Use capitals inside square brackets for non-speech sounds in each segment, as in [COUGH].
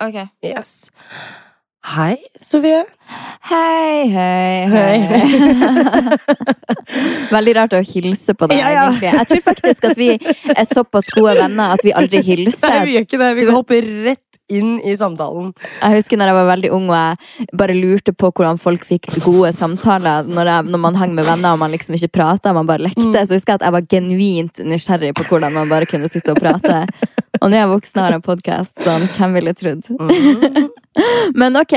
Ok. Yes. Hei, Sofie. Hei, hei, Hei. hei. [LAUGHS] Veldig rart å hilse på deg, Ja, ja. egentlig. Jeg tror faktisk at vi er såpass gode venner at vi aldri Nei, hilser. vi gjør ikke det. Vi Du- hopper rett inn i samtalen. Jeg husker når jeg var veldig ung og jeg bare lurte på hvordan folk fikk gode samtaler når, jeg, når man hang med venner og man liksom ikke prata, man bare lekte. Så husker jeg at jeg var genuint nysgjerrig på hvordan man bare kunne sitte og prate. Og nå er jeg voksen og har en podkast, sånn, hvem ville trodd? [LAUGHS] Men ok,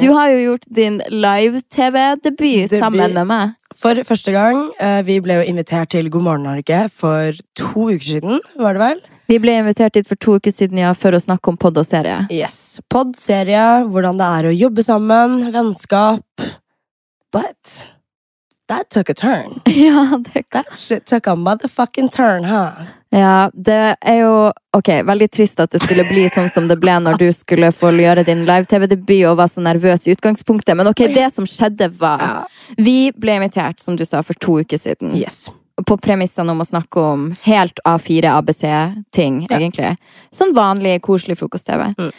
du har jo gjort din live-TV-debut sammen med meg. For første gang. eh, Vi ble jo invitert til God morgen Norge for to uker siden, var det vel? Vi ble invitert dit for to uker siden ja, for å snakke om pod og serie. Yes. Pod-serie, hvordan det er å jobbe sammen, vennskap. But that took a turn. [LAUGHS] Ja, det, That shit took a motherfucking turn, huh? Ja, det er jo ok, veldig trist at det skulle bli sånn som det ble når du skulle få gjøre din live-TV-debut og var så nervøs i utgangspunktet. Men ok, det som skjedde, var Vi ble invitert, som du sa, for to uker siden. Yes. På premissene om å snakke om helt A4 ABC-ting, Ja. egentlig. Sånn vanlig, koselig frokost-TV. Mm.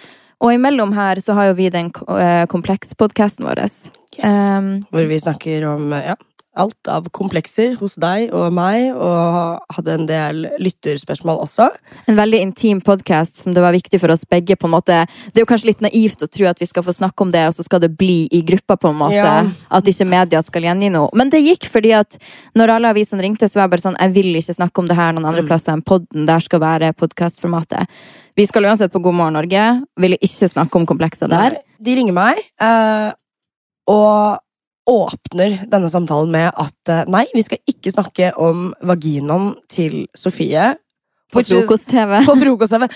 Og imellom her så har jo vi den komplekspodkasten kompleks-podkasten vår. yes. Um, Hvor vi snakker om eh, ja, alt av komplekser hos deg og meg, og hadde en del lytterspørsmål også. En veldig intim podkast som det var viktig for oss begge. på en måte. Det er jo kanskje litt naivt å tro at vi skal få snakke om det, og så skal det bli i gruppa. på en måte. Ja. At ikke media skal gjengi noe. Men det gikk fordi at når alle avisene ringte, så var jeg bare sånn Jeg vil ikke snakke om det her noen andre Mm. plasser enn podden. Der skal være podkastformatet. Vi skal uansett på God morgen Norge. Ville ikke snakke om komplekser der. De ringer meg eh, og åpner denne samtalen med at eh, nei, vi skal ikke snakke om vaginaen til Sofie. På frokost-TV. [LAUGHS] På frokost-TV.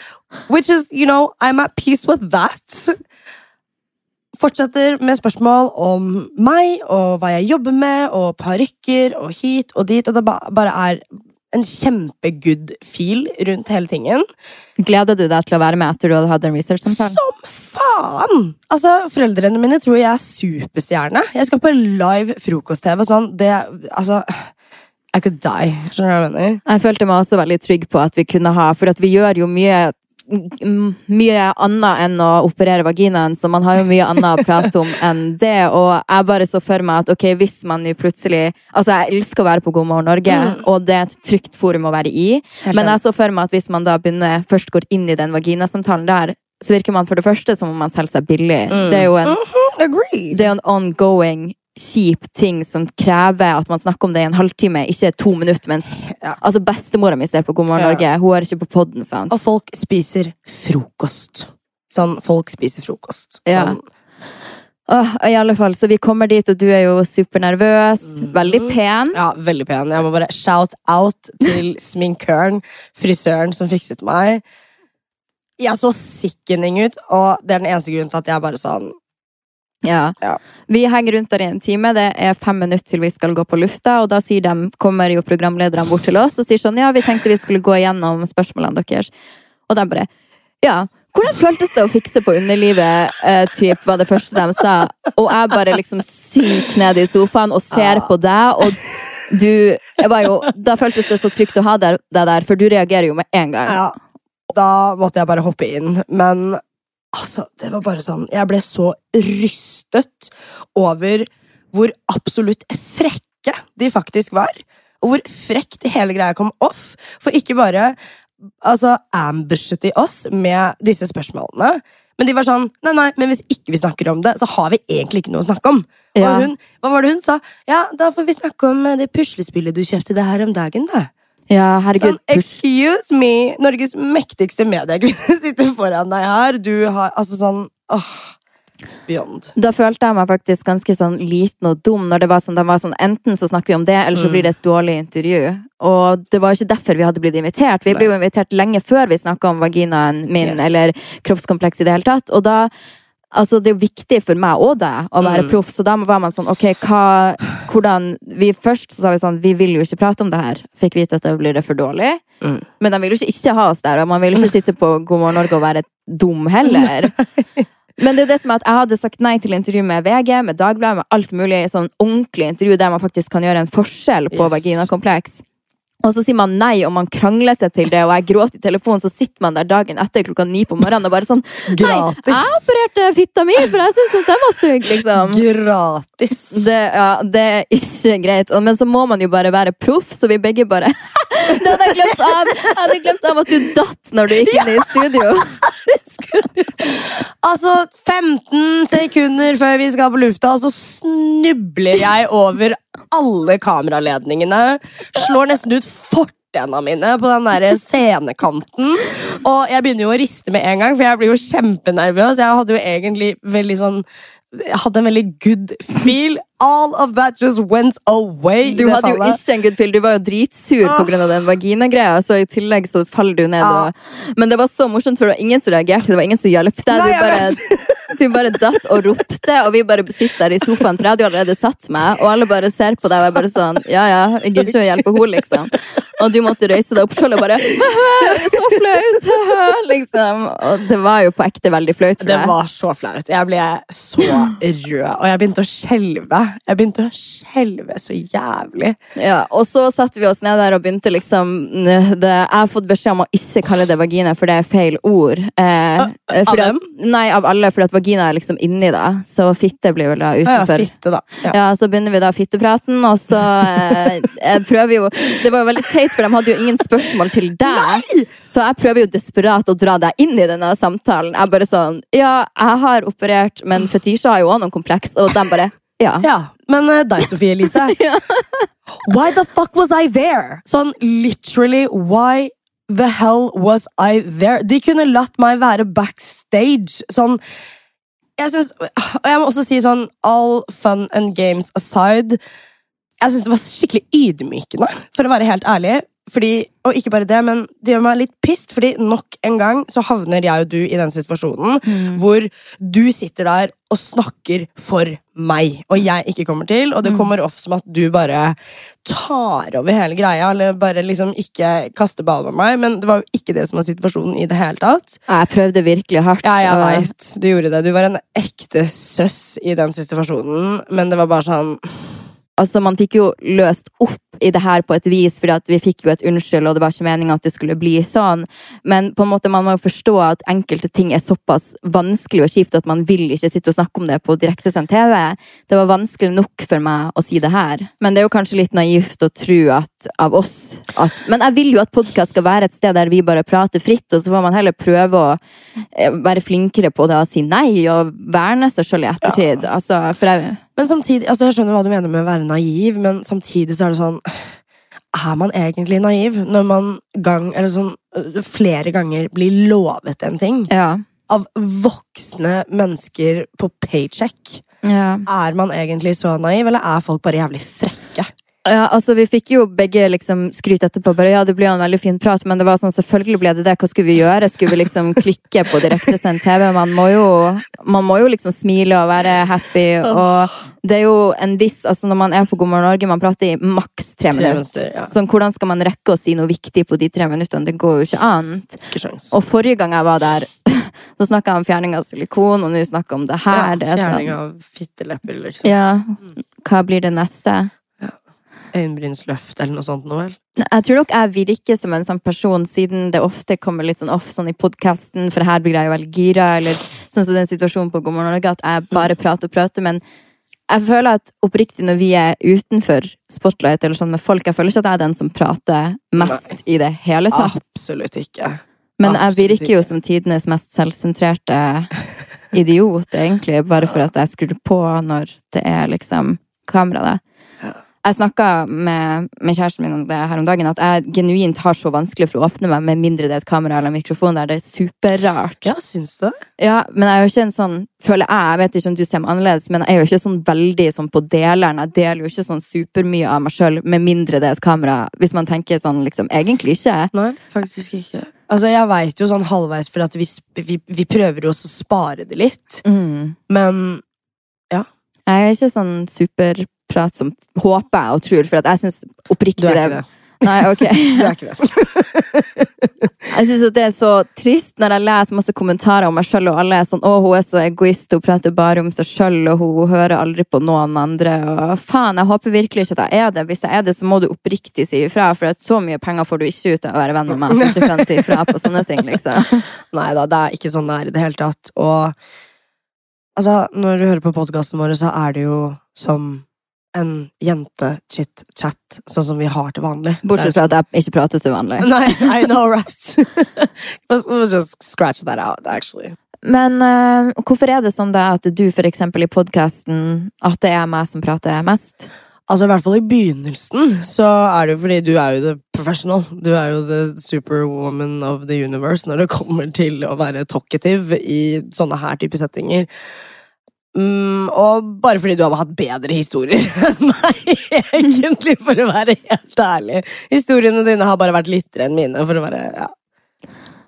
Which is, you know, I'm at peace with that. Fortsetter med spørsmål om meg og hva jeg jobber med, og parykker og hit og dit, og det bare er en kjempegood feel rundt hele tingen. Gleder du deg til å være med etter du hadde hatt en research-samtale? Som faen! Altså, Foreldrene mine tror jeg er superstjerne. Jeg skal på live frokost-TV. og Sånn, det Altså I could die. Skjønner du hva jeg mener? Jeg følte meg også veldig trygg på at vi kunne ha For vi gjør jo mye mye annet enn å operere vaginaen, så man har jo mye annet å prate om enn det. Og jeg bare så for meg at ok, hvis man jo plutselig Altså, jeg elsker å være på God morgen Norge, Mm. og det er et trygt forum å være i. Men jeg så for meg at hvis man da begynner først går inn i den vaginasamtalen der, så virker man for det første som om man selger seg billig. Mm. Det er jo en Mhm, agreed. det er en ongoing kjip ting som krever at man snakker om det i en halvtime, ikke to minutter. Mens Ja. altså bestemora mi ser på God morgen. Norge. Hun er ikke på podden, sant? Og folk spiser frokost. Sånn, folk spiser frokost. Ja. Oh, I alle fall, Så vi kommer dit, og du er jo supernervøs. Mhm. Veldig pen. ja, veldig pen. Jeg må bare shout out til [LAUGHS] sminkøren, frisøren som fikset meg. Jeg så sickening ut, og det er den eneste grunnen til at jeg bare sånn Ja. Ja. Vi henger rundt der i en time. Det er fem minutter til vi skal gå på lufta, og da de, kommer jo programlederne bort til oss og sier sånn Ja, vi tenkte vi skulle gå igjennom spørsmålene deres. Og de bare Ja. Hvordan føltes det å fikse på underlivet, eh, typ, var det første de sa. Og jeg bare liksom synker ned i sofaen og ser Ja. på deg, og du jo, Da føltes det så trygt å ha deg der, for du reagerer jo med en gang. Ja, da måtte jeg bare hoppe inn. Men altså, det var bare sånn Jeg ble så rystet over hvor absolutt frekke de faktisk var. Og hvor frekt hele greia kom off. For ikke bare altså, ambushet de oss med disse spørsmålene. Men de var sånn Nei, nei, men hvis ikke vi snakker om det, så har vi egentlig ikke noe å snakke om. Ja. Og hun, hva var det hun sa? Ja, da får vi snakke om det puslespillet du kjøpte deg her om dagen, da. Ja, herregud. Sånn, excuse me, Norges mektigste mediekvinne [LAUGHS] sitter foran deg her. Du har altså sånn åh, Beyond. Da følte jeg meg faktisk ganske sånn liten og dum. når det var sånn, de var sånn, Enten så snakker vi om det, eller så Mm. blir det et dårlig intervju. Og det var jo ikke derfor vi hadde blitt invitert. Vi ble jo invitert lenge før vi snakka om vaginaen min Yes. eller kroppskompleks i det hele tatt. Og da Altså, det er jo viktig for meg og deg å være Mm. proff, så da var man sånn Ok, hva Hvordan vi Først så sa vi sånn Vi vil jo ikke prate om det her. Fikk vite at det blir det for dårlig. Mm. Men de vil jo ikke, ikke ha oss der, og man vil jo ikke sitte på God morgen Norge og være dum heller. Men det er det som er at jeg hadde sagt nei til intervju med VG, med Dagbladet, med alt mulig sånn ordentlig intervju der man faktisk kan gjøre en forskjell på Yes. vaginakompleks. Og så sier man nei, og man krangler seg til det, og jeg gråter i telefonen, så sitter man der dagen etter klokka ni på morgenen og bare sånn Nei, jeg opererte fitta mi, for jeg syns den var stygg, liksom. Gratis. Det, ja, det er ikke greit. Men så må man jo bare være proff, så vi begge bare [LAUGHS] Det hadde jeg glemt av! Jeg hadde glemt av at du datt når du gikk inn i studio. [LAUGHS] Altså, 15 sekunder før vi skal på lufta, så snubler jeg over alle kameraledningene. Slår nesten ut fortenna mine på den der scenekanten. Og jeg begynner jo å riste med en gang, for jeg blir jo kjempenervøs. Jeg hadde jo egentlig veldig sånn jeg hadde en veldig good feel. All of that just went away. Du hadde jo ikke en good feel, du var jo dritsur Ah. pga. den vaginagreia. Så i tillegg så faller du ned. Ah. Og, men det var så morsomt, for det var ingen som reagerte. Det var ingen som hjalp deg. Du bare, [LAUGHS] du bare datt og ropte, og vi bare sitter der i sofaen, for jeg hadde jo allerede satt meg, og alle bare ser på deg og er bare sånn Ja, ja, gidder ikke hjelpe henne, liksom. Og du måtte røyse deg opp sjøl og bare «Haha, Så flaut! liksom. Og det var jo på ekte veldig flaut for Det var så flaut. Jeg ble så rød, og jeg begynte å skjelve. Jeg begynte å skjelve så jævlig. Ja, og så satte vi oss ned der og begynte liksom det, Jeg har fått beskjed om å ikke kalle det vagina, for det er feil ord. Eh, av at, dem? nei, av alle, for vagina er liksom inni, da. Så fitte blir vel da utenfor. ja, fitte, da. Ja. Ja, Så begynner vi da fittepraten, og så eh, prøver jo Det var jo veldig teit, for de hadde jo ingen spørsmål til deg. Nei! Så jeg prøver jo desperat å dra deg inn i denne samtalen. Jeg bare sånn Ja, jeg har operert, men Fetisha har jo også noen kompleks, og de bare Ja. Ja, Men uh, deg, [LAUGHS] Sofie Elise. [LAUGHS] Why the fuck was I there? Sånn literally, why the hell was I there? De kunne latt meg være backstage. Sånn jeg synes, Og jeg må også si sånn all fun and games aside. Jeg syns det var skikkelig ydmykende, for å være helt ærlig. Fordi, og ikke bare det, men det gjør meg litt pissed, fordi nok en gang så havner jeg og du i den situasjonen hvor du sitter der og snakker for meg, og jeg ikke kommer til, og det kommer off som at du bare tar over hele greia, eller bare liksom ikke kaster ball med meg, men det var jo ikke det som var situasjonen i det hele tatt. Jeg prøvde virkelig hardt. Ja, jeg og- veit. Du gjorde det. Du var en ekte søss i den situasjonen, men det var bare sånn altså, man fikk jo løst opp i det her på et vis, fordi at vi fikk jo et unnskyld, og det var ikke meningen at det skulle bli sånn. Men på en måte, man må jo forstå at enkelte ting er såpass vanskelig og kjipt at man vil ikke sitte og snakke om det på direktesendt TV. Det var vanskelig nok for meg å si det her. Men det er jo kanskje litt naivt å tro at av oss at Men jeg vil jo at podkast skal være et sted der vi bare prater fritt, og så får man heller prøve å eh, være flinkere på det og si nei, og verne seg sjøl i ettertid. Altså, for jeg Men samtidig, altså Jeg skjønner hva du mener med å være naiv, men samtidig så er det sånn Er man egentlig naiv når man gang, eller sånn, øh, flere ganger blir lovet en ting Ja. av voksne mennesker på paycheck? ja. Er man egentlig så naiv, eller er folk bare jævlig frekke? Ja, altså Vi fikk jo begge liksom skryt etterpå. bare ja, Det ble jo en veldig fin prat, men det var sånn, selvfølgelig ble det det. Hva skulle vi gjøre? Skulle vi liksom [LAUGHS] klikke på direktesendt TV? Man må, jo, man må jo liksom smile og være happy. Og det er jo en viss altså Når man er på God morgen Norge, man prater i maks tre Tre minutter. minutter, ja. Sånn, hvordan skal man rekke å si noe viktig på de tre minuttene? Det går jo ikke annet. Ikke. Og forrige gang jeg var der, [LAUGHS] så snakka jeg om fjerning av silikon, og nå snakker jeg om det her. Ja, er fjerning sånn, av fittelepper, liksom. ja, hva blir det neste? Øyenbrynsløft eller noe sånt noe, vel? Jeg tror nok jeg virker som en sånn person, siden det ofte kommer litt sånn off sånn i podkasten, for her blir jeg jo veldig gira, eller sånn som den situasjonen på God morgen Norge, at jeg bare prater og prater, men jeg føler at oppriktig når vi er utenfor spotlight eller sånn med folk, jeg føler ikke at jeg er den som prater mest i det hele tatt. Absolutt ikke. Men jeg virker jo som tidenes mest selvsentrerte idiot, egentlig, bare for at jeg skrur på når det er liksom kamera der. Jeg snakka med, med kjæresten min om det her om dagen, at jeg genuint har så vanskelig for å åpne meg med mindre det er et kamera eller en mikrofon der. Det er superrart. Ja, syns du det? Ja, men jeg er jo ikke en sånn Føler jeg, jeg vet ikke om du ser meg annerledes, men jeg er jo ikke sånn veldig sånn på deleren. Jeg deler jo ikke sånn supermye av meg sjøl med mindre det er et kamera. Hvis man tenker sånn liksom Egentlig ikke. Nei, faktisk ikke. Altså, Jeg veit jo sånn halvveis, for at vi, vi, vi prøver jo også å spare det litt. Mm. Men Jeg er ikke sånn superprat som håper jeg og tror, for at jeg syns [LAUGHS] du er ikke det. Nei, ok. Du er ikke det. Jeg synes at det er så trist når jeg leser masse kommentarer om meg sjøl, og alle er sånn 'Å, hun er så egoist, hun prater bare om seg sjøl, og hun hører aldri på noen andre'. Og faen, jeg håper virkelig ikke at jeg er det. Hvis jeg er det, så må du oppriktig si ifra, for at så mye penger får du ikke ut av å være venn med meg at du ikke kan si ifra på sånne ting, liksom. [LAUGHS] Nei da, det er ikke sånn det er i det hele tatt. Og altså, når du hører på podkasten vår, så er det jo som en jente-chit-chat, sånn som vi har til vanlig. Bortsett fra at jeg ikke prater til vanlig. Nei, [LAUGHS] I know, right? [LAUGHS] Let's, just scratch that out, actually. Men uh, hvorfor er det sånn da at du for eksempel i podkasten at det er meg som prater mest? Altså, i hvert fall i begynnelsen så er det jo fordi du er jo the professional. Du er jo the superwoman of the universe når det kommer til å være talkative i sånne her type settinger. Mm, og bare fordi du har hatt bedre historier [LAUGHS] enn meg, egentlig, for å være helt ærlig. Historiene dine har bare vært littere enn mine, for å være ja,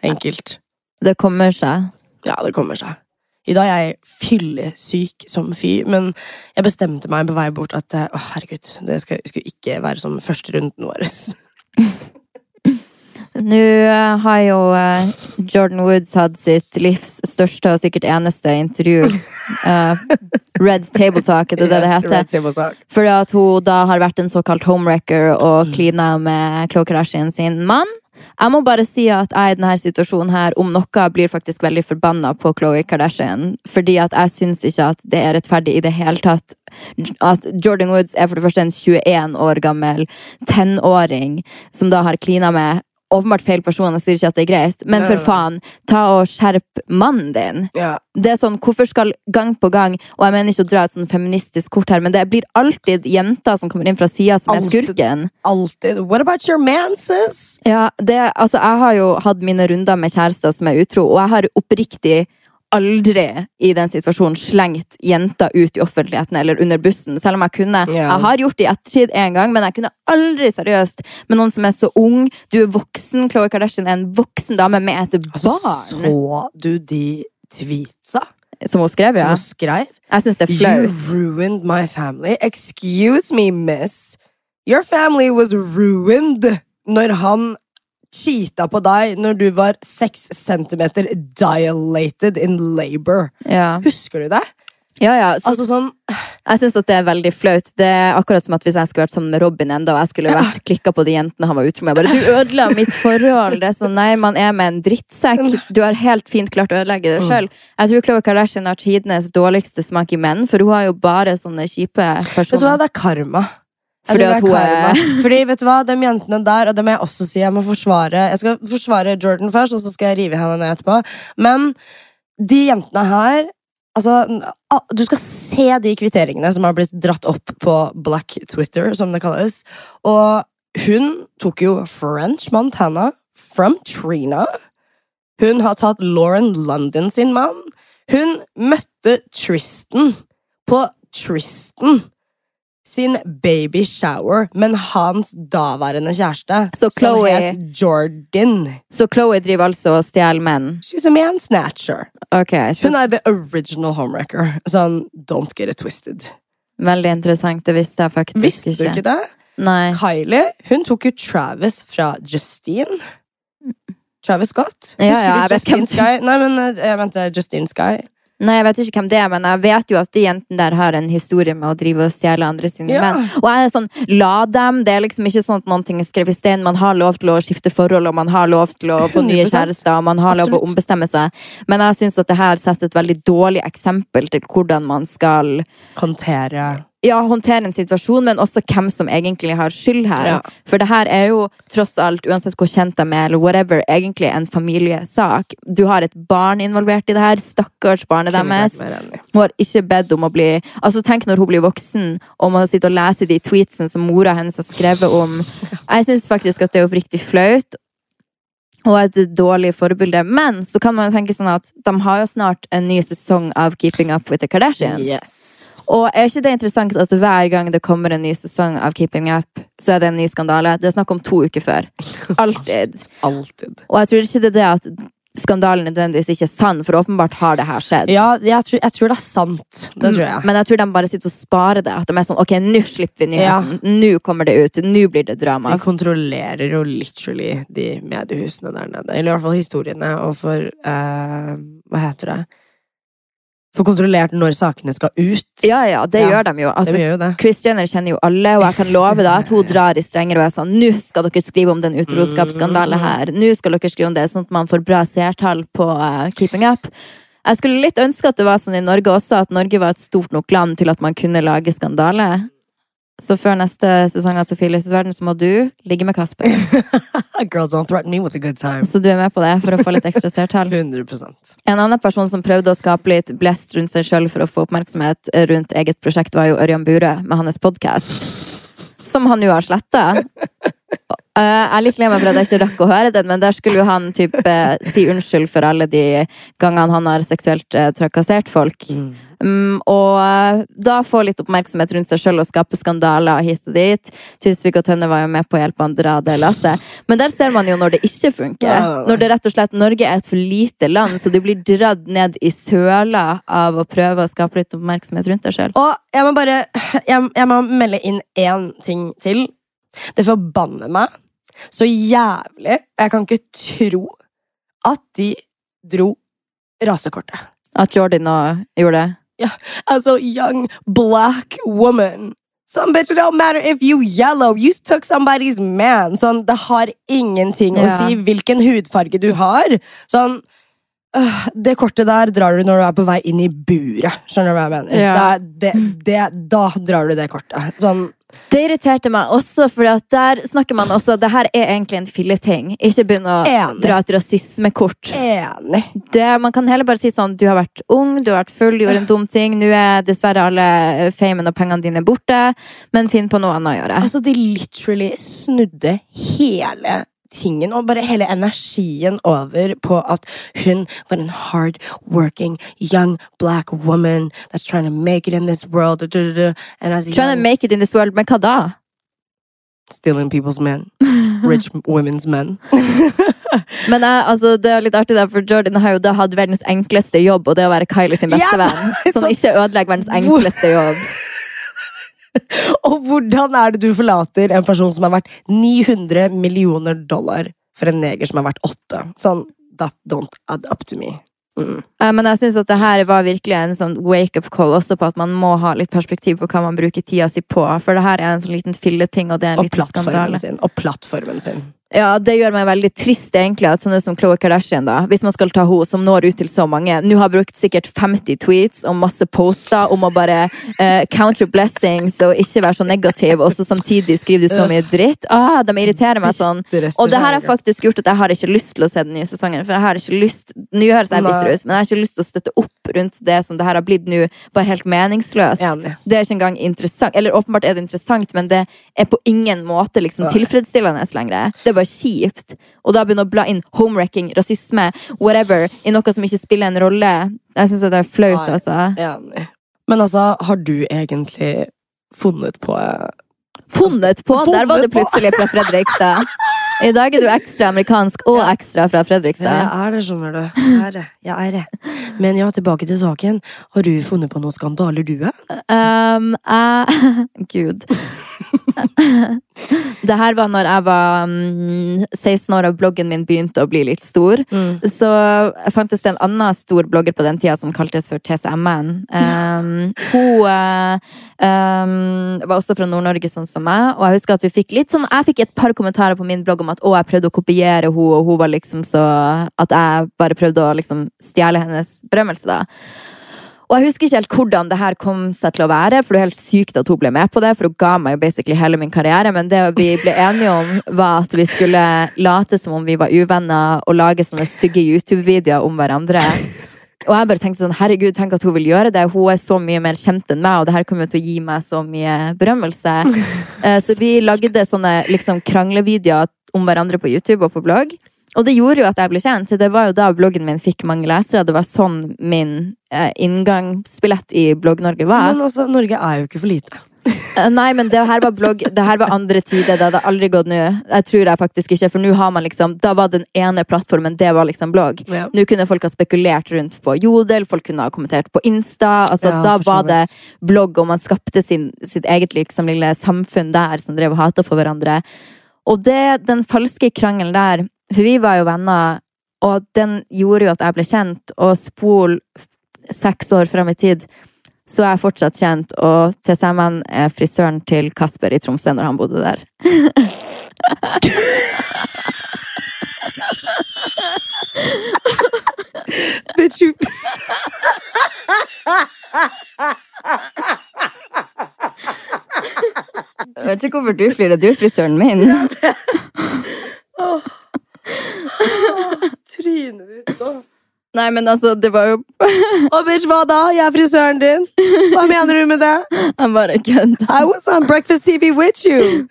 enkelt. Det kommer seg. Ja, det kommer seg. I dag er jeg fyllesyk som fy, men jeg bestemte meg på vei bort at eh, å, herregud, det skulle ikke være som første runden vår. [LAUGHS] Nå eh, har jo eh, Jordan Woods hatt sitt livs største og sikkert eneste intervju. Uh, Red Table Talk, er det det det heter? Fordi at hun da har vært en såkalt homewrecker og Mm. klina med Khloe Kardashian sin mann. Jeg må bare si at jeg i denne situasjonen her, om noe, blir faktisk veldig forbanna på Khloe Kardashian. Fordi at jeg syns ikke at det er rettferdig i det hele tatt. At Jordan Woods er for det første en 21 år gammel tenåring som da har klina med åpenbart feil person. Jeg sier ikke at det er greit, men for faen, ta og skjerp mannen din. Ja. Det er sånn, Hvorfor skal gang på gang Og jeg mener ikke å dra et sånn feministisk kort her, men det blir alltid jenter som kommer inn fra sida, som er skurken. Alltid. What about your man, sis? Ja, det, altså, Jeg har jo hatt mine runder med kjærester som er utro, og jeg har oppriktig aldri i den situasjonen slengt jenta ut i offentligheten eller under bussen. Selv om jeg kunne. Yeah. Jeg har gjort det i ettertid en gang, men jeg kunne aldri seriøst med noen som er så ung. Du er voksen. Khloé Kardashian er en voksen dame med et Altså, barn. så du de tweetsa Som hun skrev, som hun skrev? Jeg syns det er flaut. You ruined my family. Excuse me, miss. Your family was ruined når han cheata på deg når du var seks centimeter dilated in labor. Ja. Husker du det? Ja, ja. Så Altså sånn Jeg synes at det er veldig flaut. Det er akkurat som at Hvis jeg skulle vært sammen med Robin enda, og jeg skulle vært klikka på de jentene han var utro med. Bare, 'Du ødela mitt forhold!' Det er sånn, Nei, man er med en drittsekk. Du har helt fint klart å ødelegge det sjøl. Jeg tror Khloe Kardashian har tidenes dårligste smak i menn, for hun har jo bare sånne kjipe personer. Vet du hva, det er karma. Jeg Fordi at hun er [LAUGHS] Fordi vet du hva, de jentene der, og det må jeg også si, jeg må forsvare Jeg skal forsvare Jordan først, og så skal jeg rive henne ned etterpå. Men de jentene her Altså, du skal se de kvitteringene som har blitt dratt opp på Black Twitter, som det kalles. Og hun tok jo French Montana from Trina. Hun har tatt Lauren London sin mann. Hun møtte Tristan på Tristan sin baby shower, men hans daværende kjæreste, Så som Chloe- het Jordan. Så Chloe driver altså og stjeler menn. She's a man snatcher. Okay, Hun er the original homewrecker. Sånn, don't get it twisted. Veldig interessant. Det visste jeg faktisk Visste du ikke det? Nei. Kylie hun tok jo Travis fra Justine. Travis Scott. Ja, ja, jeg vet Justine hvem- Sky? Nei, men eh, jeg mente Justine Sky. Nei, jeg vet ikke hvem det er, men jeg vet jo at de jentene der har en historie med å drive og stjele andre sine Ja. menn. Og jeg er sånn, la dem. Det er liksom ikke sånn at noen ting er skrevet i stein. Man har lov til å skifte forhold, og man har lov til å få nye kjærester, og man har lov til å ombestemme seg. Men jeg syns at det her setter et veldig dårlig eksempel til hvordan man skal Håndtere ja, håndtere en situasjon, men også hvem som egentlig har skyld her. Ja. For det her er jo tross alt, uansett hvor kjent de er, eller whatever, egentlig en familiesak. Du har et barn involvert i det her. Stakkars barnet deres. Hun har ikke bedt om å bli Altså Tenk når hun blir voksen og må sitte og lese de tweetsene som mora hennes har skrevet om. [LAUGHS] Jeg syns faktisk at det er oppriktig flaut. Og et dårlig forbilde. Men så kan man jo tenke sånn at de har jo snart en ny sesong av Keeping Up with the Kardashians. Yes. Og er ikke det interessant at hver gang det kommer en ny sesong av Keeping Up, så er det en ny skandale? Det er snakk om to uker før. [LAUGHS] Alltid. Alltid. Og jeg tror ikke det er det at skandalen nødvendigvis ikke er sann, for åpenbart har det her skjedd. Ja, jeg tror, jeg tror det er sant. Det tror jeg. Men jeg tror de bare sitter og sparer det. At de er sånn Ok, nå slipper vi nyheten. Nå kommer det ut. Nå blir det drama. De kontrollerer jo literally de mediehusene der nede. Eller i hvert fall historiene. Og for uh, Hva heter det? For kontrollert når sakene skal ut. Ja, ja, det Ja. gjør de jo. Altså, de gjør jo. Chris Jenner kjenner jo alle, og jeg kan love deg at hun [LAUGHS] drar i strenger og er sånn Nå skal dere skrive om den utroskapsskandalen her. Nå skal dere skrive om det, sånn at man får bra seertall på uh, Keeping Up. Jeg skulle litt ønske at det var sånn i Norge også, at Norge var et stort nok land til at man kunne lage skandale. Så før neste sesong av Sofie Lises verden, så må du ligge med Kasper. [LAUGHS] Girls don't threaten me with a good time. Så du er med på det for å få litt ekstra seertall. [LAUGHS] 100% En annen person som prøvde å skape litt blest rundt seg sjøl for å få oppmerksomhet rundt eget prosjekt, var jo Ørjan Burøe med hans podkast. Som han jo har sletta. [LAUGHS] jeg er litt lei meg for at jeg ikke rakk å høre den, men der skulle jo han typ, eh, si unnskyld for alle de gangene han har seksuelt eh, trakassert folk. Mm, og eh, da få litt oppmerksomhet rundt seg sjøl og skape skandaler hit og dit. Tusvik og Tønne var jo med på å hjelpe han dra det lasset. Men der ser man jo når det ikke funker. Når det rett og slett Norge er et for lite land, så du blir dratt ned i søla av å prøve å skape litt oppmerksomhet rundt deg sjøl. Og jeg må bare jeg, jeg må melde inn én ting til. Det forbanner meg så jævlig. Jeg kan ikke tro at de dro rasekortet. At Jordan nå gjorde det. [LAUGHS] Altså, young black woman. Some bitch, it don't matter if you yellow. You took somebody's man. Sånn, det har ingenting å si hvilken hudfarge du har. Sånn, øh, det kortet der drar du når du er på vei inn i buret. Skjønner du hva jeg mener? Yeah. Det, det, det, da drar du det kortet. Sånn, Det irriterte meg også, for der snakker man også Det her er egentlig en filleting. Ikke begynn å Enig. dra et rasismekort. enig. Det, man kan heller bare si sånn Du har vært ung, du har vært full, du gjorde en dum ting. Nå er dessverre alle famen og pengene dine borte, men finn på noe annet å gjøre. Altså, de literally snudde hele tingen og bare hele energien over på at hun var en hard working young black woman that's trying to make it in this world. Trying to make it in this world, men hva da? stealing people's men. [LAUGHS] Rich women's men. [LAUGHS] Men jeg, altså, det er litt artig der, for Jordan har jo da hatt verdens enkleste jobb, og det å være Kylie sin beste yeah, venn. [LAUGHS] Sånn, så- ikke ødelegger verdens enkleste jobb. [LAUGHS] Og hvordan er det du forlater en person som er verdt 900 millioner dollar for en neger som er verdt åtte? Sånn, that don't add up to me. Mm. Eh, Men jeg synes at det her var virkelig en sånn wake-up call også på at man må ha litt perspektiv på hva man bruker tida si på. For det her er en sånn liten filleting, og det er en Og liten skandale. sin. Og plattformen sin. Ja, Det gjør meg veldig trist, egentlig, at sånne som Khloé Kardashian, da, hvis man skal ta henne, som når ut til så mange Nå har brukt sikkert 50 tweets og masse poster om å bare eh, counter blessings og ikke være så negativ, og så samtidig skriver du så mye dritt. Ah, de irriterer meg sånn. Og det her har faktisk gjort at jeg har ikke lyst til å se den nye sesongen. For jeg har ikke lyst Nå høres jeg bitter ut, men jeg har ikke lyst til å støtte opp rundt det som det her har blitt nå, bare helt meningsløst. Det er ikke engang interessant. Eller åpenbart er det interessant, men det er på ingen måte liksom tilfredsstillende lenger. Det er bare kjipt. Og da begynne å bla inn homewrecking, rasisme, whatever, i noe som ikke spiller en rolle. Jeg syns det er flaut, Nei. altså. Enig. Men altså, har du egentlig funnet på eh, Funnet på! Der var det plutselig fra Fredrikstad. I dag er du ekstra amerikansk og ekstra fra Fredrikstad. jeg er det, skjønner du. Jeg er det. Jeg er det. Men ja, tilbake til saken. Har du funnet på noen skandaler, du, eh? Um, uh, [LAUGHS] Gud. [LAUGHS] det her var når jeg var mm, 16 år og bloggen min begynte å bli litt stor. Så fantes det en annen stor blogger på den tida som kaltes for TCMN. Um, hun uh, um, var også fra Nord-Norge, sånn som meg. Og jeg husker at vi fikk litt sånn Jeg fikk et par kommentarer på min blogg om at å, jeg prøvde å kopiere henne, og hun var liksom så At jeg bare prøvde å liksom stjele hennes berømmelse, da. Og jeg husker ikke helt hvordan det her kom seg til å være, for det er helt sykt at hun ble med på det, for hun ga meg jo basically hele min karriere, men det vi ble enige om, var at vi skulle late som om vi var uvenner, og lage sånne stygge YouTube-videoer om hverandre. Og jeg bare tenkte sånn, herregud, tenk at hun vil gjøre det. Hun er så mye mer kjent enn meg, og det her kommer til å gi meg så mye berømmelse. [LAUGHS] Eh, Så vi lagde sånne liksom kranglevideoer om hverandre på YouTube og på blogg. Og det gjorde jo at jeg ble kjent. Det var jo da bloggen min fikk mange lesere. Det var sånn min eh, inngangsbillett i Blogg-Norge var. Men altså, Norge er jo ikke for lite. [LAUGHS] Eh, Nei, men det her var blogg. Det her var andre tider. Det hadde aldri gått nå. Jeg tror jeg faktisk ikke, for nå har man liksom Da var den ene plattformen, det var liksom blogg. Ja. Nå kunne folk ha spekulert rundt på Jodel, folk kunne ha kommentert på Insta. Altså, Ja, da var det blogg, og man skapte sin, sitt eget liksom, lille samfunn der som drev og hata på hverandre. Og det, den falske krangelen der For vi var jo venner, og den gjorde jo at jeg ble kjent, og spol seks år frem i tid så er jeg fortsatt kjent, og til sammen er frisøren til Kasper i Tromsø når han bodde der. Bitch, you Jeg vet ikke hvorfor du flirer. Du er frisøren min. [LAUGHS] Trynet ditt da. Nei, men altså, det var jo Og bitch, hva da? Jeg er frisøren din. Hva mener du med det? Han bare kødda. I was on Breakfast TV with you.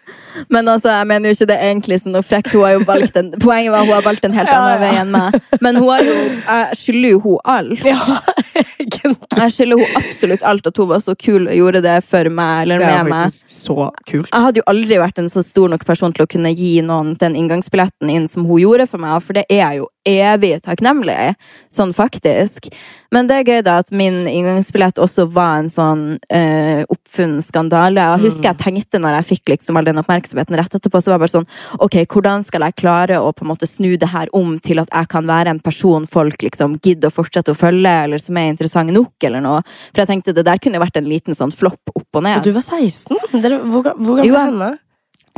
Men altså, jeg mener jo ikke det egentlig så noe frekt. Hun har jo valgt en, poenget var hun har valgt en helt Ja, annen ja. vei enn meg. Men hun har jo, jeg skylder jo hun alt. Ja, egentlig. Jeg skylder hun absolutt alt at hun var så kul og gjorde det for meg eller er med meg. så kult. Jeg hadde jo aldri vært en så stor nok person til å kunne gi noen den inngangsbilletten inn som hun gjorde for meg, for det er jeg jo evig takknemlig, sånn faktisk. Men det er gøy da at min inngangsbillett også var en sånn eh, oppfunnet skandale. Jeg husker jeg tenkte når jeg fikk liksom all den oppmerksomheten rett etterpå, så var det bare sånn Ok, hvordan skal jeg klare å på en måte snu det her om til at jeg kan være en person folk liksom gidder å fortsette å følge, eller som er interessant nok, eller noe. For jeg tenkte det der kunne vært en liten sånn flopp opp og Og ned. du var 16? Hvor, hvor gammel var henne?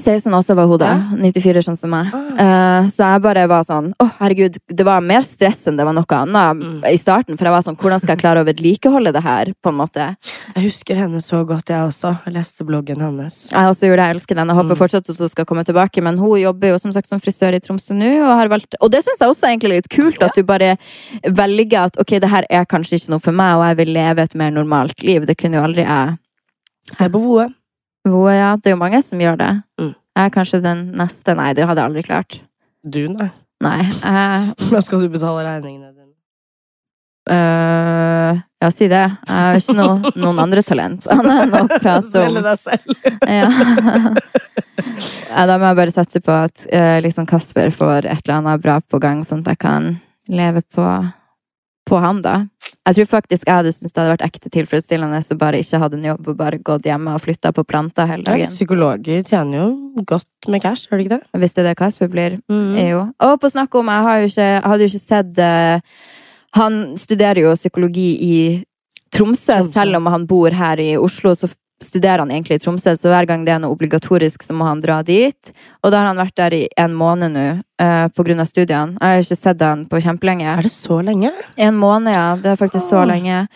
16 også var hun Ja. 94, sånn som meg. Eh, så jeg bare var sånn Å, herregud, det var mer stress enn det var noe annet i starten. For jeg var sånn Hvordan skal jeg klare å vedlikeholde det her, på en måte? Jeg husker henne så godt, jeg også. Jeg leste bloggen hennes. Jeg også gjorde det, jeg elsker den. Jeg håper fortsatt at hun skal komme tilbake. Men hun jobber jo som sagt som frisør i Tromsø nå. Og, har valgt, og det syns jeg også er litt kult. At du bare velger at ok, det her er kanskje ikke noe for meg, og jeg vil leve et mer normalt liv. Det kunne jo aldri jeg. Se på Voe. Jo, ja, det er jo mange som gjør det. Mm. Jeg er kanskje den neste. Nei, det hadde jeg aldri klart. Du, nei. Nei. [LAUGHS] Nå skal du betale regningene dine. Uh, ja, si det. Jeg har ikke noe, [LAUGHS] noen andre talent. Annet enn å [LAUGHS] prate Selge deg selv. ja. ja, Da må jeg bare satse på at uh, liksom Kasper får et eller annet bra på gang, sånn at jeg kan leve på, på han, da. Jeg tror faktisk jeg hadde syntes det hadde vært ekte tilfredsstillende å bare ikke hadde en jobb og bare gått hjemme og flytta på planter hele Ja, dagen. psykologer tjener jo godt med cash, gjør de ikke det? Hvis det er det Kasper blir. Mm. Jo. Og på snakk om, jeg har jo ikke, hadde jo ikke sett uh, Han studerer jo psykologi i Tromsø, Tromsø. selv om han bor her i Oslo. Så studerer han egentlig i Tromsø, så hver gang det er noe obligatorisk, så må han dra dit. Og da har han vært der i en måned nå, uh, av studiene. Jeg har ikke sett han på kjempelenge. Er det så lenge? En måned, ja. Det er faktisk så lenge.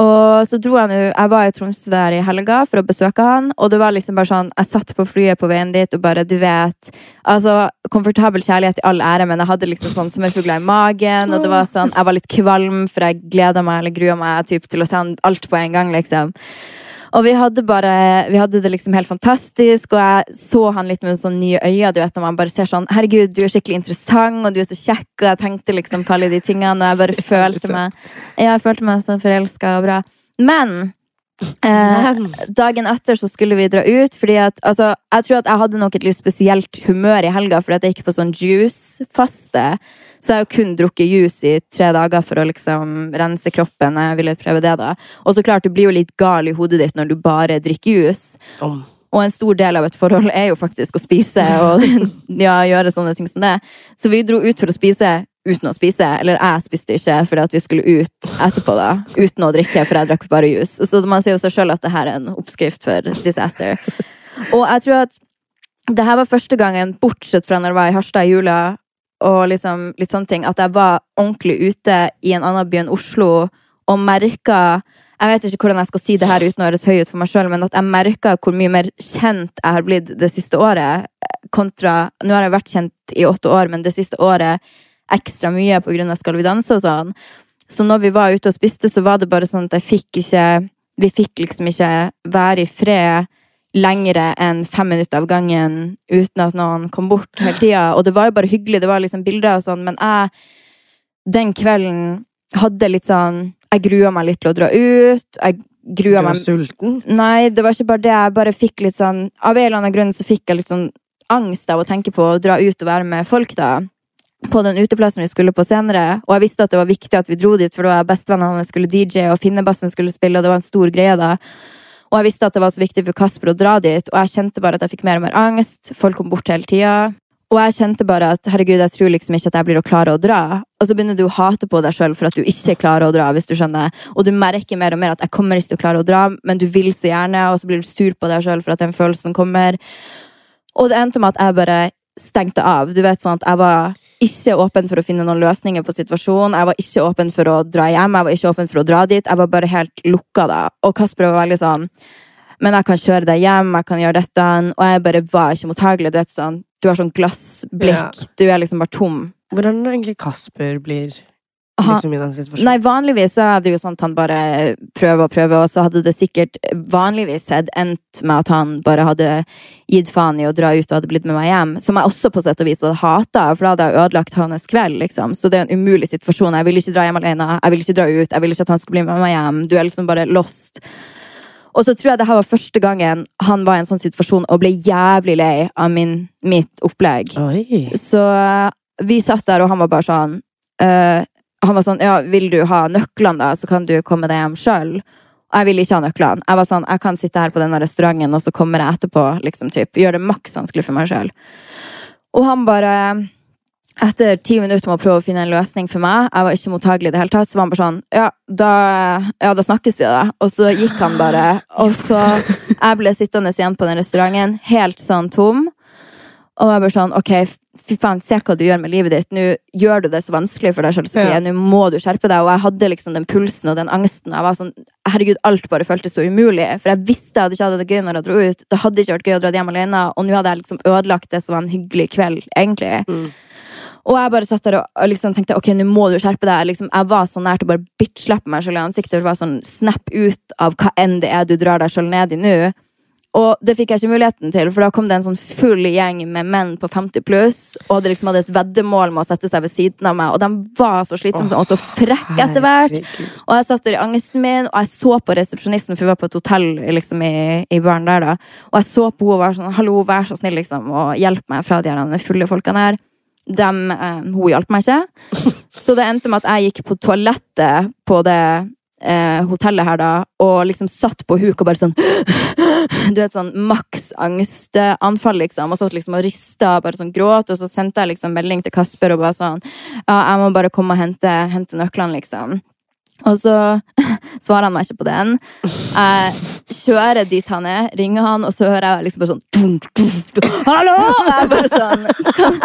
Og så dro jeg nå Jeg var i Tromsø der i helga for å besøke han, og det var liksom bare sånn Jeg satt på flyet på veien dit og bare, du vet Altså, komfortabel kjærlighet i all ære, men jeg hadde liksom sånn sommerfugler i magen, og det var sånn Jeg var litt kvalm, for jeg gleda meg eller grua meg typ, til å sende alt på en gang, liksom. Og vi hadde bare Vi hadde det liksom helt fantastisk, og jeg så han litt med sånn nye øyne. Du vet, når man bare ser sånn Herregud, du er skikkelig interessant, og du er så kjekk, og jeg tenkte liksom på alle de tingene, og jeg bare [LAUGHS] følte meg jeg følte meg så forelska og bra. Men eh, dagen etter så skulle vi dra ut, fordi at altså, Jeg tror at jeg hadde nok et litt spesielt humør i helga, fordi at jeg gikk på sånn juice-faste. Så jeg har kun drukket juice i tre dager for å liksom rense kroppen. Jeg ville prøve det da. Og så klart, du blir jo litt gal i hodet ditt når du bare drikker juice. om. Og en stor del av et forhold er jo faktisk å spise og [LAUGHS] ja, gjøre sånne ting som det. Så vi dro ut for å spise uten å spise. Eller jeg spiste ikke fordi at vi skulle ut etterpå, da. Uten å drikke, for jeg drakk bare juice. Så man sier jo seg sjøl at det her er en oppskrift for disaster. Og jeg tror at det her var første gangen, bortsett fra når jeg var i Harstad i jula, og liksom litt sånne ting, at jeg var ordentlig ute i en annen by enn Oslo og merka Jeg vet ikke hvordan jeg skal si det her uten å høres høy ut for meg sjøl, men at jeg merka hvor mye mer kjent jeg har blitt det siste året, kontra Nå har jeg vært kjent i åtte år, men det siste året ekstra mye av Skal vi danse og sånn. Så når vi var ute og spiste, så var det bare sånn at jeg fikk ikke Vi fikk liksom ikke være i fred lengre enn fem minutter av gangen uten at noen kom bort hele tida. Og det var jo bare hyggelig, det var liksom bilder og sånn, men jeg den kvelden hadde litt sånn Jeg grua meg litt til å dra ut. Jeg grua meg Du var meg sulten? Nei, det var ikke bare det. Jeg bare fikk litt sånn Av en eller annen grunn så fikk jeg litt sånn angst av å tenke på å dra ut og være med folk, da. På den uteplassen vi skulle på senere. Og jeg visste at det var viktig at vi dro dit, for da var bestevennene hans skulle DJ, og Finnebassen skulle spille, og det var en stor greie da. Og jeg visste at det var så viktig for Kasper å dra dit, og jeg kjente bare at jeg fikk mer og mer angst. Folk kom bort hele tida. Og jeg kjente bare at herregud, jeg tror liksom ikke at jeg blir å klare å dra. Og så begynner du å hate på deg sjøl for at du ikke klarer å dra. hvis du skjønner. Og du merker mer og mer at jeg kommer ikke til å klare å dra, men du vil så gjerne, og så blir du sur på deg sjøl for at den følelsen kommer. Og det endte med at jeg bare stengte av. Du vet sånn at Jeg var ikke åpen for å finne noen løsninger på situasjonen. Jeg var ikke åpen for å dra hjem, jeg var ikke åpen for å dra dit. Jeg var bare helt lukka da. Og Kasper var veldig sånn Men jeg kan kjøre deg hjem, jeg kan gjøre dette. Og jeg bare var ikke mottagelig. Du vet sånn Du har sånn glassblikk. Ja. Du er liksom bare tom. Hvordan egentlig Kasper blir liksom? Nei, vanligvis så er det jo sånn at han bare prøver og prøver, og så hadde det sikkert vanligvis sett endt med at han bare hadde gitt faen i å dra ut og hadde blitt med meg hjem. Som jeg også på sett og vis hadde hata, for da hadde jeg ødelagt hans kveld, liksom. Så det er en umulig situasjon. Jeg ville ikke dra hjem alene, jeg ville ikke dra ut, jeg ville ikke at han skulle bli med meg hjem. Du er liksom bare lost. Og så tror jeg det her var første gangen han var i en sånn situasjon og ble jævlig lei av min, mitt opplegg. Oi. Så eh, vi satt der, og han var bare sånn eh, Han var sånn Ja, vil du ha nøklene, da, så kan du komme deg hjem sjøl. Jeg ville ikke ha nøklene. Jeg var sånn, jeg kan sitte her på denne restauranten, og så kommer jeg etterpå. liksom typ, Gjør det maks vanskelig for meg sjøl. Og han bare etter ti minutter med å prøve å finne en løsning for meg, jeg var ikke mottagelig i det hele tatt, så var han bare sånn Ja, da, ja, da snakkes vi, da. Og så gikk han bare. Og så jeg ble sittende igjen på den restauranten, helt sånn tom. Og jeg bare sånn, ok, fy faen, se hva du gjør med livet ditt. Nå gjør du det så vanskelig for deg selv, Sofie. Ja. Nå må du skjerpe deg. Og jeg hadde liksom den pulsen og den angsten. Jeg var sånn, herregud, alt bare føltes så umulig. For jeg visste jeg hadde ikke hatt det gøy når jeg dro ut. Det hadde ikke vært gøy å dra hjem alene. Og nå hadde jeg liksom ødelagt det som var en hyggelig kveld, egentlig. Mm. Og jeg bare satt der og, og liksom tenkte ok, nå må du skjerpe deg. Liksom, jeg var så nær til å bare bitch-slappe meg selv i ansiktet. Det var sånn snap ut av hva enn det er du drar deg selv ned i nå. Og det fikk jeg ikke muligheten til, for da kom det en sånn full gjeng med menn på 50 pluss, og de liksom hadde et veddemål med å sette seg ved siden av meg, og de var så slitsomme og så frekke etter hvert. Og jeg satt der i angsten min, og jeg så på resepsjonisten, for vi var på et hotell liksom, i, i baren der, da. Og jeg så på henne og var sånn Hallo, vær så snill, liksom, og hjelp meg fra de her fulle folkene her. Dem, eh, hun hjalp meg ikke. [LAUGHS] Så det endte med at jeg gikk på toalettet på det eh, hotellet her, da, og liksom satt på huk og bare sånn [GASPS] Du vet, sånn maks liksom. Og så liksom og rista bare sånn gråt, og så sendte jeg liksom melding til Kasper og bare sånn Ja, jeg må bare komme og hente, hente nøklene, liksom. Og så [LAUGHS] svarer han meg ikke på den. Jeg kjører dit han er, ringer han, og så hører jeg liksom bare sånn dunk, dunk, dunk. Hallo! Og jeg bare sånn Kan,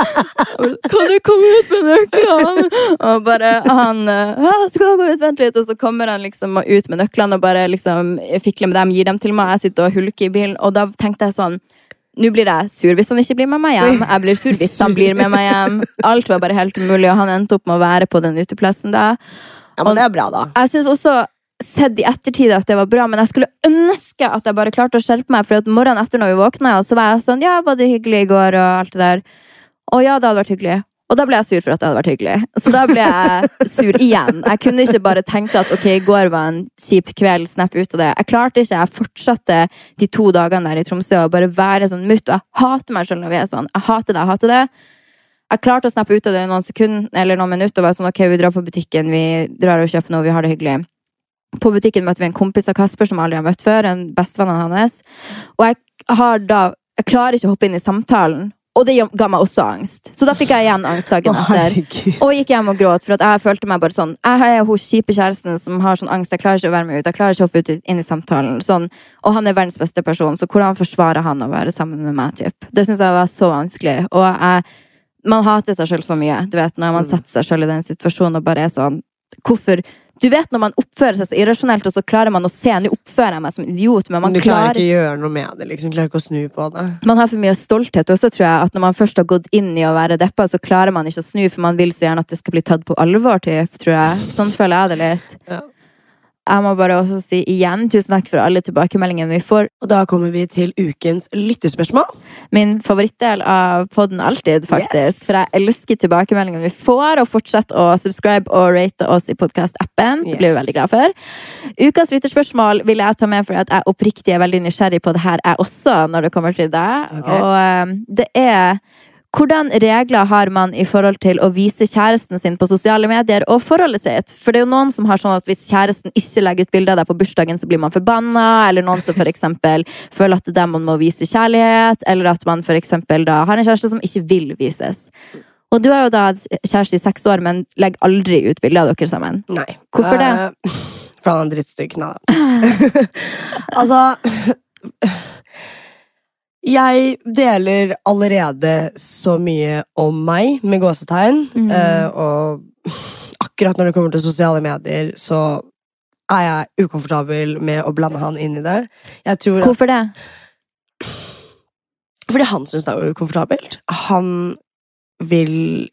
kan du komme ut med nøklene? Og bare han skal gå ut, vent litt. Og så kommer han liksom ut med nøklene og bare liksom fikler med dem, gir dem til meg. Jeg sitter og hulker i bilen, og da tenkte jeg sånn nå blir jeg sur hvis han ikke blir med meg hjem. Jeg blir sur hvis han blir med meg hjem. Alt var bare helt umulig, og han endte opp med å være på den uteplassen da. Ja, men det er bra, da. Jeg syns også sett i ettertid at det var bra, men jeg skulle ønske at jeg bare klarte å skjerpe meg. For morgenen etter når vi våkna, så var jeg sånn Ja, var det hyggelig i går? Og alt det der. Og ja, det hadde vært hyggelig. Og da ble jeg sur for at det hadde vært hyggelig. Så da ble jeg sur igjen. Jeg kunne ikke bare tenke at ok, i går var en kjip kveld, snapp ut av det. Jeg klarte ikke. Jeg fortsatte de to dagene der i Tromsø å bare være sånn mutt. Og jeg hater meg selv når vi er sånn. Jeg hater det, jeg hater det. Jeg klarte å snappe ut av det noen sekunder eller noen minutter og være sånn ok, vi drar på butikken, vi drar og kjøper noe, vi har det hyggelig. På butikken møtte vi en kompis av Kasper som jeg aldri har møtt før, en bestevennen hans. Og jeg har da Jeg klarer ikke å hoppe inn i samtalen, og det ga meg også angst. Så da fikk jeg igjen angst dagen [LAUGHS] etter. Og gikk hjem og gråt, for jeg følte meg bare sånn Jeg er hun kjipe kjæresten som har sånn angst, jeg klarer ikke å være med ut, jeg klarer ikke å hoppe ut inn i samtalen. Sånn. Og han er verdens beste person, så hvordan forsvarer han å være sammen med meg? Typ? Det syns jeg var så vanskelig. Og jeg, man hater seg sjøl så mye, du vet, når man Mm. setter seg sjøl i den situasjonen og bare er sånn Hvorfor Du vet når man oppfører seg så irrasjonelt, og så klarer man å se Nå oppfører jeg meg som idiot, men man du klarer klarer ikke å gjøre noe med det. liksom. Klarer ikke å snu på det. man har for mye stolthet også, tror jeg. At når man først har gått inn i å være deppa, så klarer man ikke å snu, for man vil så gjerne at det skal bli tatt på alvor, typ, tror jeg. Sånn føler jeg det litt. Ja. Jeg må bare også si igjen tusen takk for alle tilbakemeldingene vi får. Og da kommer vi til ukens lyttespørsmål. Min favorittdel av podden alltid, faktisk. Yes. For jeg elsker tilbakemeldingene vi får, og fortsett å subscribe og rate oss i podkastappen. Yes. Det blir vi veldig glad for. Ukas lytterspørsmål vil jeg ta med for at jeg oppriktig er veldig nysgjerrig på det her, jeg også, når det kommer til deg. Okay. Og eh, det er hvordan regler har man i forhold til å vise kjæresten sin på sosiale medier og forholdet sitt? For det er jo noen som har sånn at hvis kjæresten ikke legger ut bilde av deg på bursdagen, så blir man forbanna, eller noen som eksempel føler at det er dem man må vise kjærlighet, eller at man eksempel da har en kjæreste som ikke vil vises. Og du har jo da kjæreste i seks år, men legger aldri ut bilde av dere sammen. Nei. Hvorfor det? Uh, [LAUGHS] For han er en drittstykk. Nei da. [LAUGHS] altså Jeg deler allerede så mye om meg, med gåsetegn. Mm. og akkurat når det kommer til sosiale medier, så er jeg ukomfortabel med å blande han inn i det. Hvorfor det? fordi han syns det er ukomfortabelt. Han vil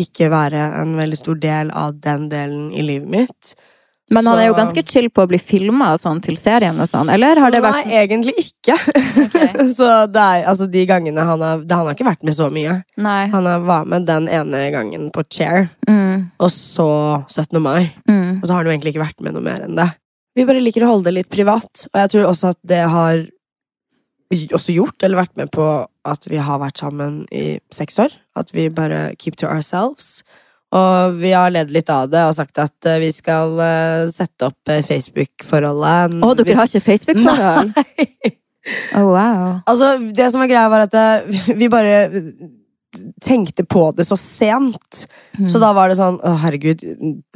ikke være en veldig stor del av den delen i livet mitt. Men han er jo ganske chill på å bli filma sånn til serien og sånn, eller har det vært Nei, egentlig ikke. [LAUGHS] så det er, altså, de gangene han har det- Han har ikke vært med så mye. Nei. Han har- var med den ene gangen på Chair, Mm, og så 17. mai. mm. Og så har han jo egentlig ikke vært med noe mer enn det. Vi bare liker å holde det litt privat, og jeg tror også at det har også gjort, eller vært med på at vi har vært sammen i seks år. At vi bare keep to ourselves. Og vi har ledd litt av det og sagt at eh, vi skal eh, sette opp eh, Facebook-forholdet. Å, dere Hvis- har ikke Facebook-forhold? [LAUGHS] Nei. Oh, wow. Altså, det som er greia, var at vi bare tenkte på det så sent. Mm. Så da var det sånn Å, herregud,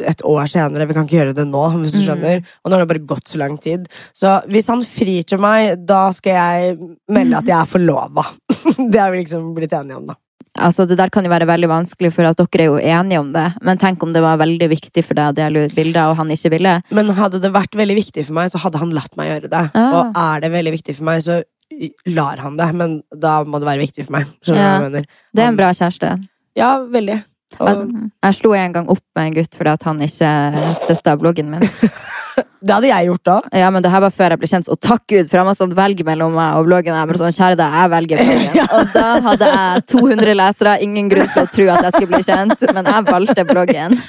et år senere. Vi kan ikke gjøre det nå, hvis du Mm. skjønner. Og nå har det bare gått så lang tid. Så hvis han frir til meg, da skal jeg melde at jeg er forlova. [LAUGHS] det har vi liksom blitt enige om, da. Altså, det der kan jo være veldig vanskelig, for at dere er jo enige om det. Men tenk om det var veldig viktig for deg å dele ut bilder, og han ikke ville. Men hadde det vært veldig viktig for meg, så hadde han latt meg gjøre det. Ah. Og er det veldig viktig for meg, så lar han det. Men da må det være viktig for meg. Ja. hva jeg mener? Det er en bra kjæreste. Ja, veldig. Og Altså, jeg slo en gang opp med en gutt fordi at han ikke støtta bloggen min. [LAUGHS] det hadde jeg gjort da. Ja, men det her var før jeg ble kjent, og takk Gud, for han var sånn velg mellom meg og bloggen. Jeg ble sånn, kjære deg, jeg velger bloggen. [LAUGHS] Og da hadde jeg 200 lesere, ingen grunn til å tro at jeg skulle bli kjent, men jeg valgte bloggen.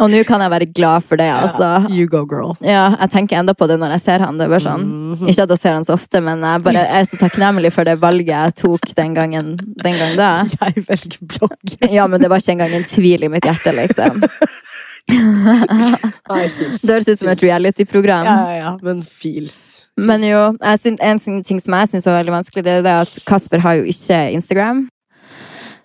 Og nå kan jeg være glad for det, altså. You go, girl. Ja, jeg tenker enda på det når jeg ser han. Det er bare sånn. Mhm. Ikke at jeg ser han så ofte, men jeg bare er så takknemlig for det valget jeg tok den gangen, den gang da. [LAUGHS] Jeg velger blogg. Ja, men det var ikke engang en tvil i mitt hjerte, liksom. [LAUGHS] [LAUGHS] Nei, feels. Det høres ut som et reality-program. Ja, ja, ja, men feels. Men jo, syns, en ting som jeg syns var veldig vanskelig, det er at Kasper har jo ikke Instagram.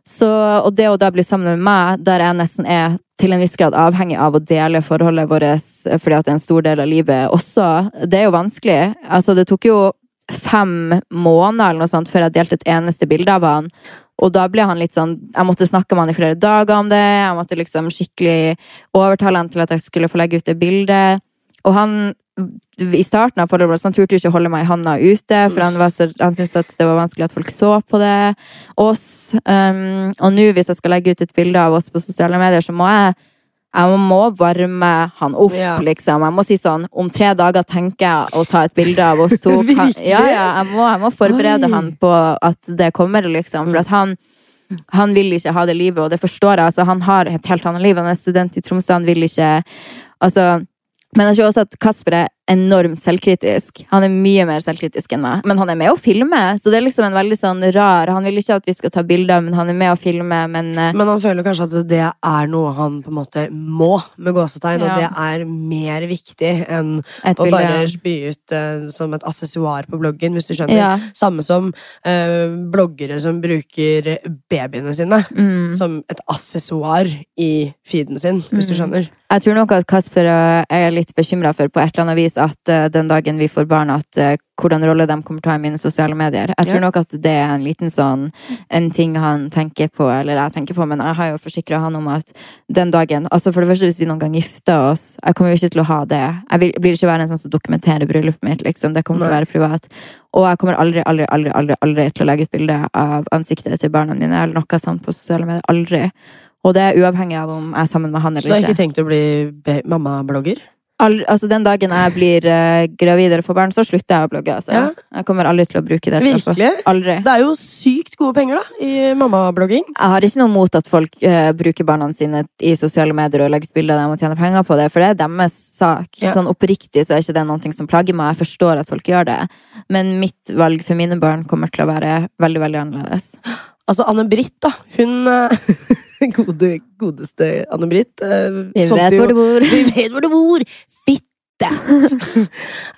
Så, og det å da bli sammen med meg, der jeg nesten er til en viss grad avhengig av å dele forholdet vårt fordi at det er en stor del av livet også, det er jo vanskelig. Altså, det tok jo fem måneder eller noe sånt før jeg delte et eneste bilde av han. Og da ble han litt sånn Jeg måtte snakke med han i flere dager om det. Jeg måtte liksom skikkelig overtale han til at jeg skulle få legge ut det bildet. Og han i starten av forholdet så han turte jo ikke å holde meg i handa ute, for han, så, han syntes at det var vanskelig at folk så på det. Oss. Um, og nå, hvis jeg skal legge ut et bilde av oss på sosiale medier, så må jeg jeg må varme han opp, Ja. liksom. Jeg må si sånn Om tre dager tenker jeg å ta et bilde av oss to. [LAUGHS] Ja, ja, jeg må, jeg må forberede Oi. han på at det kommer, liksom. For at han han vil ikke ha det livet, og det forstår jeg. Altså, han har et helt annet liv. Han er student i Tromsø, han vil ikke Altså men jeg tror også at Kasper er enormt selvkritisk. Han er mye mer selvkritisk enn meg. Men han er med å filme, så det er liksom en veldig sånn rar Han vil ikke at vi skal ta bilder, men han er med å filme, men eh, Men han føler kanskje at det er noe han på en måte må, med gåsetegn, Ja. og det er mer viktig enn et å bilde bare spy ut uh, som et assessoar på bloggen, hvis du skjønner. Ja. Samme som uh, bloggere som bruker babyene sine Mm. som et assessoar i feeden sin, hvis du Mm. skjønner. Jeg tror nok at Kasper er litt bekymra for på et eller annet vis at eh, den dagen vi får barn, at eh, hvordan rolle de kommer til å ha i mine sosiale medier. Jeg tror Ja. nok at det er en liten sånn en ting han tenker på, eller jeg tenker på, men jeg har jo forsikra han om at den dagen Altså for det første, hvis vi noen gang gifter oss Jeg kommer jo ikke til å ha det. Jeg vil, blir ikke være en sånn som dokumenterer bryllupet mitt, liksom. Det kommer til å være privat. Og jeg kommer aldri, aldri, aldri, aldri, aldri til å legge ut bilde av ansiktet til barna mine eller noe sånt på sosiale medier. Aldri. Og det er uavhengig av om jeg er sammen med han Så du eller har ikke. ikke tenkt å bli mammablogger? Aldri, altså Den dagen jeg blir uh, gravid eller får barn, så slutter jeg å blogge. Altså. Ja. Jeg kommer aldri til å bruke det. til å få- Virkelig? Aldri. Det er jo sykt gode penger da, i mammablogging. Jeg har ikke noe mot at folk uh, bruker barna sine i sosiale medier og legger ut bilder av dem og tjener penger på det, for det er deres sak. Ja. Sånn oppriktig så er ikke det noe som plager meg. Jeg forstår at folk gjør det. Men mitt valg for mine barn kommer til å være veldig, veldig annerledes. Altså, Anne-Britt, da. Hun eh, [LAUGHS] [LAUGHS] gode, godeste Anne-Britt. eh, Vi vet hvor du bor. [LAUGHS] Vi vet hvor du bor! Fitte! [LAUGHS]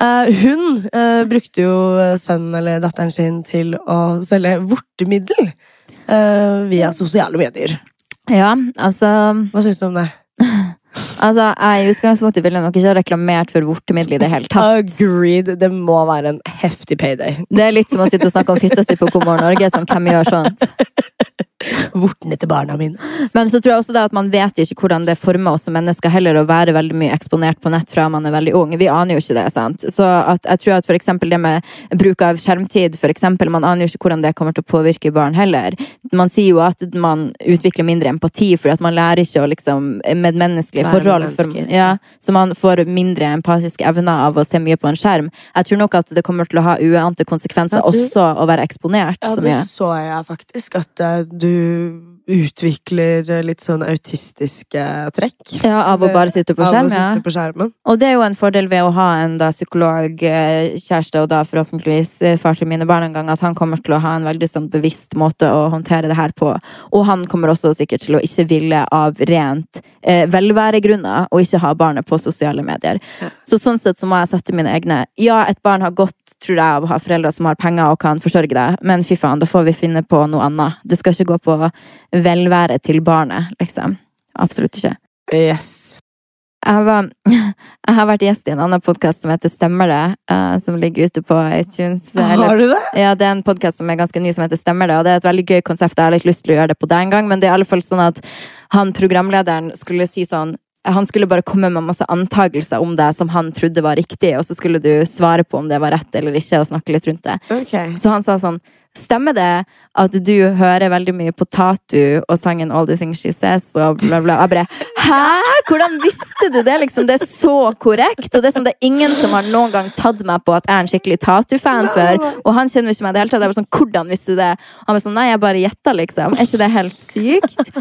Eh, hun eh, brukte jo sønnen eller datteren sin til å selge vortemiddel eh, via sosiale medier. Ja, altså Hva syns du om det? Altså, jeg i utgangspunktet ville nok ikke ha reklamert for vortemiddel i det hele tatt. Agreed. Det må være en heftig payday. Det er litt som å sitte og snakke om fitta si på God morgen Norge. Sånn, hvem gjør sånt? Vortene til barna mine. Men så tror jeg også det at man vet ikke hvordan det former oss som mennesker heller å være veldig mye eksponert på nett fra man er veldig ung. Vi aner jo ikke det. sant? Så jeg tror at for det med bruk av skjermtid, for eksempel, man aner jo ikke hvordan det kommer til å påvirke barn heller. Man sier jo at man utvikler mindre empati, fordi at man lærer ikke å liksom medmenneskelige Være forhold. For, ja, så man får mindre empatiske evner av å se mye på en skjerm. Jeg tror nok at det kommer til å ha uante konsekvenser Ja, du- også å være eksponert Ja, så det mye. så jeg faktisk. At eh, du utvikler litt sånn autistiske trekk. Ja, av å bare sitte på Av å skjerm, ja. sitte på skjermen. Og det er jo en fordel ved å ha en da psykologkjæreste, og da forhåpentligvis eh, far til mine barn en gang, at han kommer til å ha en veldig sånn bevisst måte å håndtere det her på. Og han kommer også sikkert til å ikke ville av rent eh, velværegrunner å ikke ha barnet på sosiale medier. Ja. Så sånn sett så må jeg sette mine egne Ja, et barn har godt, tror jeg, av å ha foreldre som har penger og kan forsørge deg, men fy faen, da får vi finne på noe annet. Det skal ikke gå på velvære til barnet, liksom. Absolutt ikke. Yes. Jeg, var, [LAUGHS] jeg har vært gjest i en annen podkast som heter Stemmer det? Uh, som ligger ute på iTunes. eller- Har du det? ja, Det er en podkast som er ganske ny, som heter Stemmer det? Og det er et veldig gøy konsept. Jeg har litt lyst til å gjøre det på deg en gang, men det er i alle fall sånn at han programlederen skulle si sånn han skulle bare komme med masse antakelser om det som han trodde var riktig, og så skulle du svare på om det var rett eller ikke, og snakke litt rundt det. Okay. Så han sa sånn Stemmer det at du hører veldig mye på Tatu og sangen All The Things She Says og bla, bla? Jeg bare Hæ?! Hvordan visste du det? liksom? Det er så korrekt! Og det er, sånn, det er ingen som har noen gang tatt meg på at jeg er en skikkelig Tatu-fan før. Og han kjenner ikke meg i det hele tatt. Jeg var sånn, Hvordan visste du det? Han var sånn Nei, jeg bare gjetta, liksom. Er ikke det helt sykt?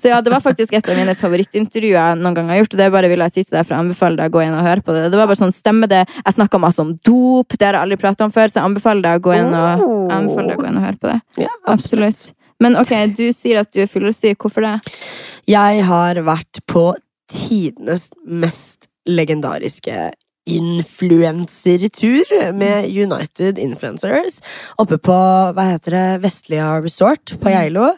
Så ja, det var faktisk et av mine favorittintervjuer jeg noen gang har gjort. Og det bare vil jeg si til deg for å anbefale deg å gå inn og høre på det. Det var bare sånn, stemmer det? Jeg snakka masse om dop, det har jeg aldri pratet om før, så jeg anbefaler deg å gå inn og, anbefale jeg anbefaler an å høre på det. Ja, Absolutt. Men ok, du sier at du er fyllesyk. Hvorfor det? Jeg har vært på tidenes mest legendariske influensertur med United Influencers oppe på hva heter det, Vestlia Resort på Geilo.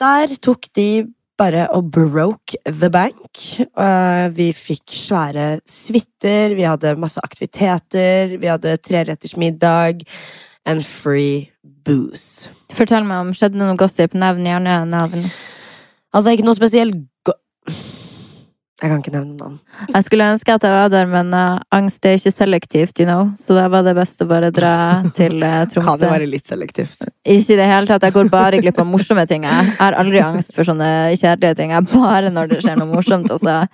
Der tok de bare og broke the bank. Eh, Vi fikk svære suiter, vi hadde masse aktiviteter, vi hadde treretters middag and free booze. Fortell meg om skjedde noe gossip. Nevn gjerne navn. Altså, ikke noe spesielt go Jeg kan ikke nevne navn. Jeg skulle ønske at jeg var der, men uh, angst er ikke selektivt, you know. Så da var det best å bare dra til uh, [LAUGHS] Kan det være litt selektivt. Ikke i det hele tatt. Jeg går bare glipp av morsomme ting. Jeg har aldri angst for sånne kjedelige ting. Jeg bare når det skjer noe morsomt. Altså.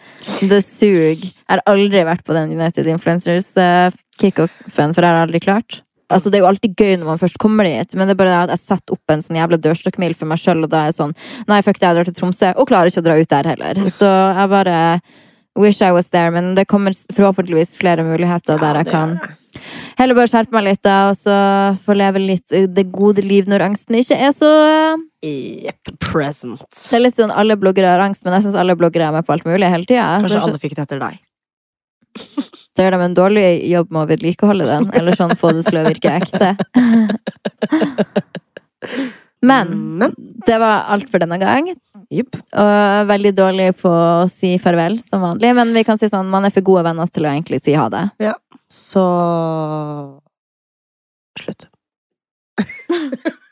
Det suger. Jeg har aldri vært på den United Influencers uh, kickoffen, for jeg har aldri klart. Altså, det er jo alltid gøy når man først kommer dit, men det er bare at jeg setter opp en sånn jævla dørstokkmil for meg sjøl, og da er jeg sånn Nei, fuck det, jeg drar til Tromsø, og klarer ikke å dra ut der heller. Så jeg bare wish I was there, men det kommer forhåpentligvis flere muligheter der jeg kan Heller bare skjerpe meg litt, da, og så få leve litt eh, det gode liv når angsten ikke er så Yep, Jepp. Present. Det er litt sånn alle bloggere har angst, men jeg syns alle bloggere er med på alt mulig hele tida. Kanskje alle fikk det etter deg. Da gjør de en dårlig jobb med å vedlikeholde den, eller sånn få det til å virke ekte. [LAUGHS] Men Men det var alt for denne gang. Yep. Og veldig dårlig på å si farvel, som vanlig. Men vi kan si sånn, man er for gode venner til å egentlig si ha det. Så Slutt. [LAUGHS]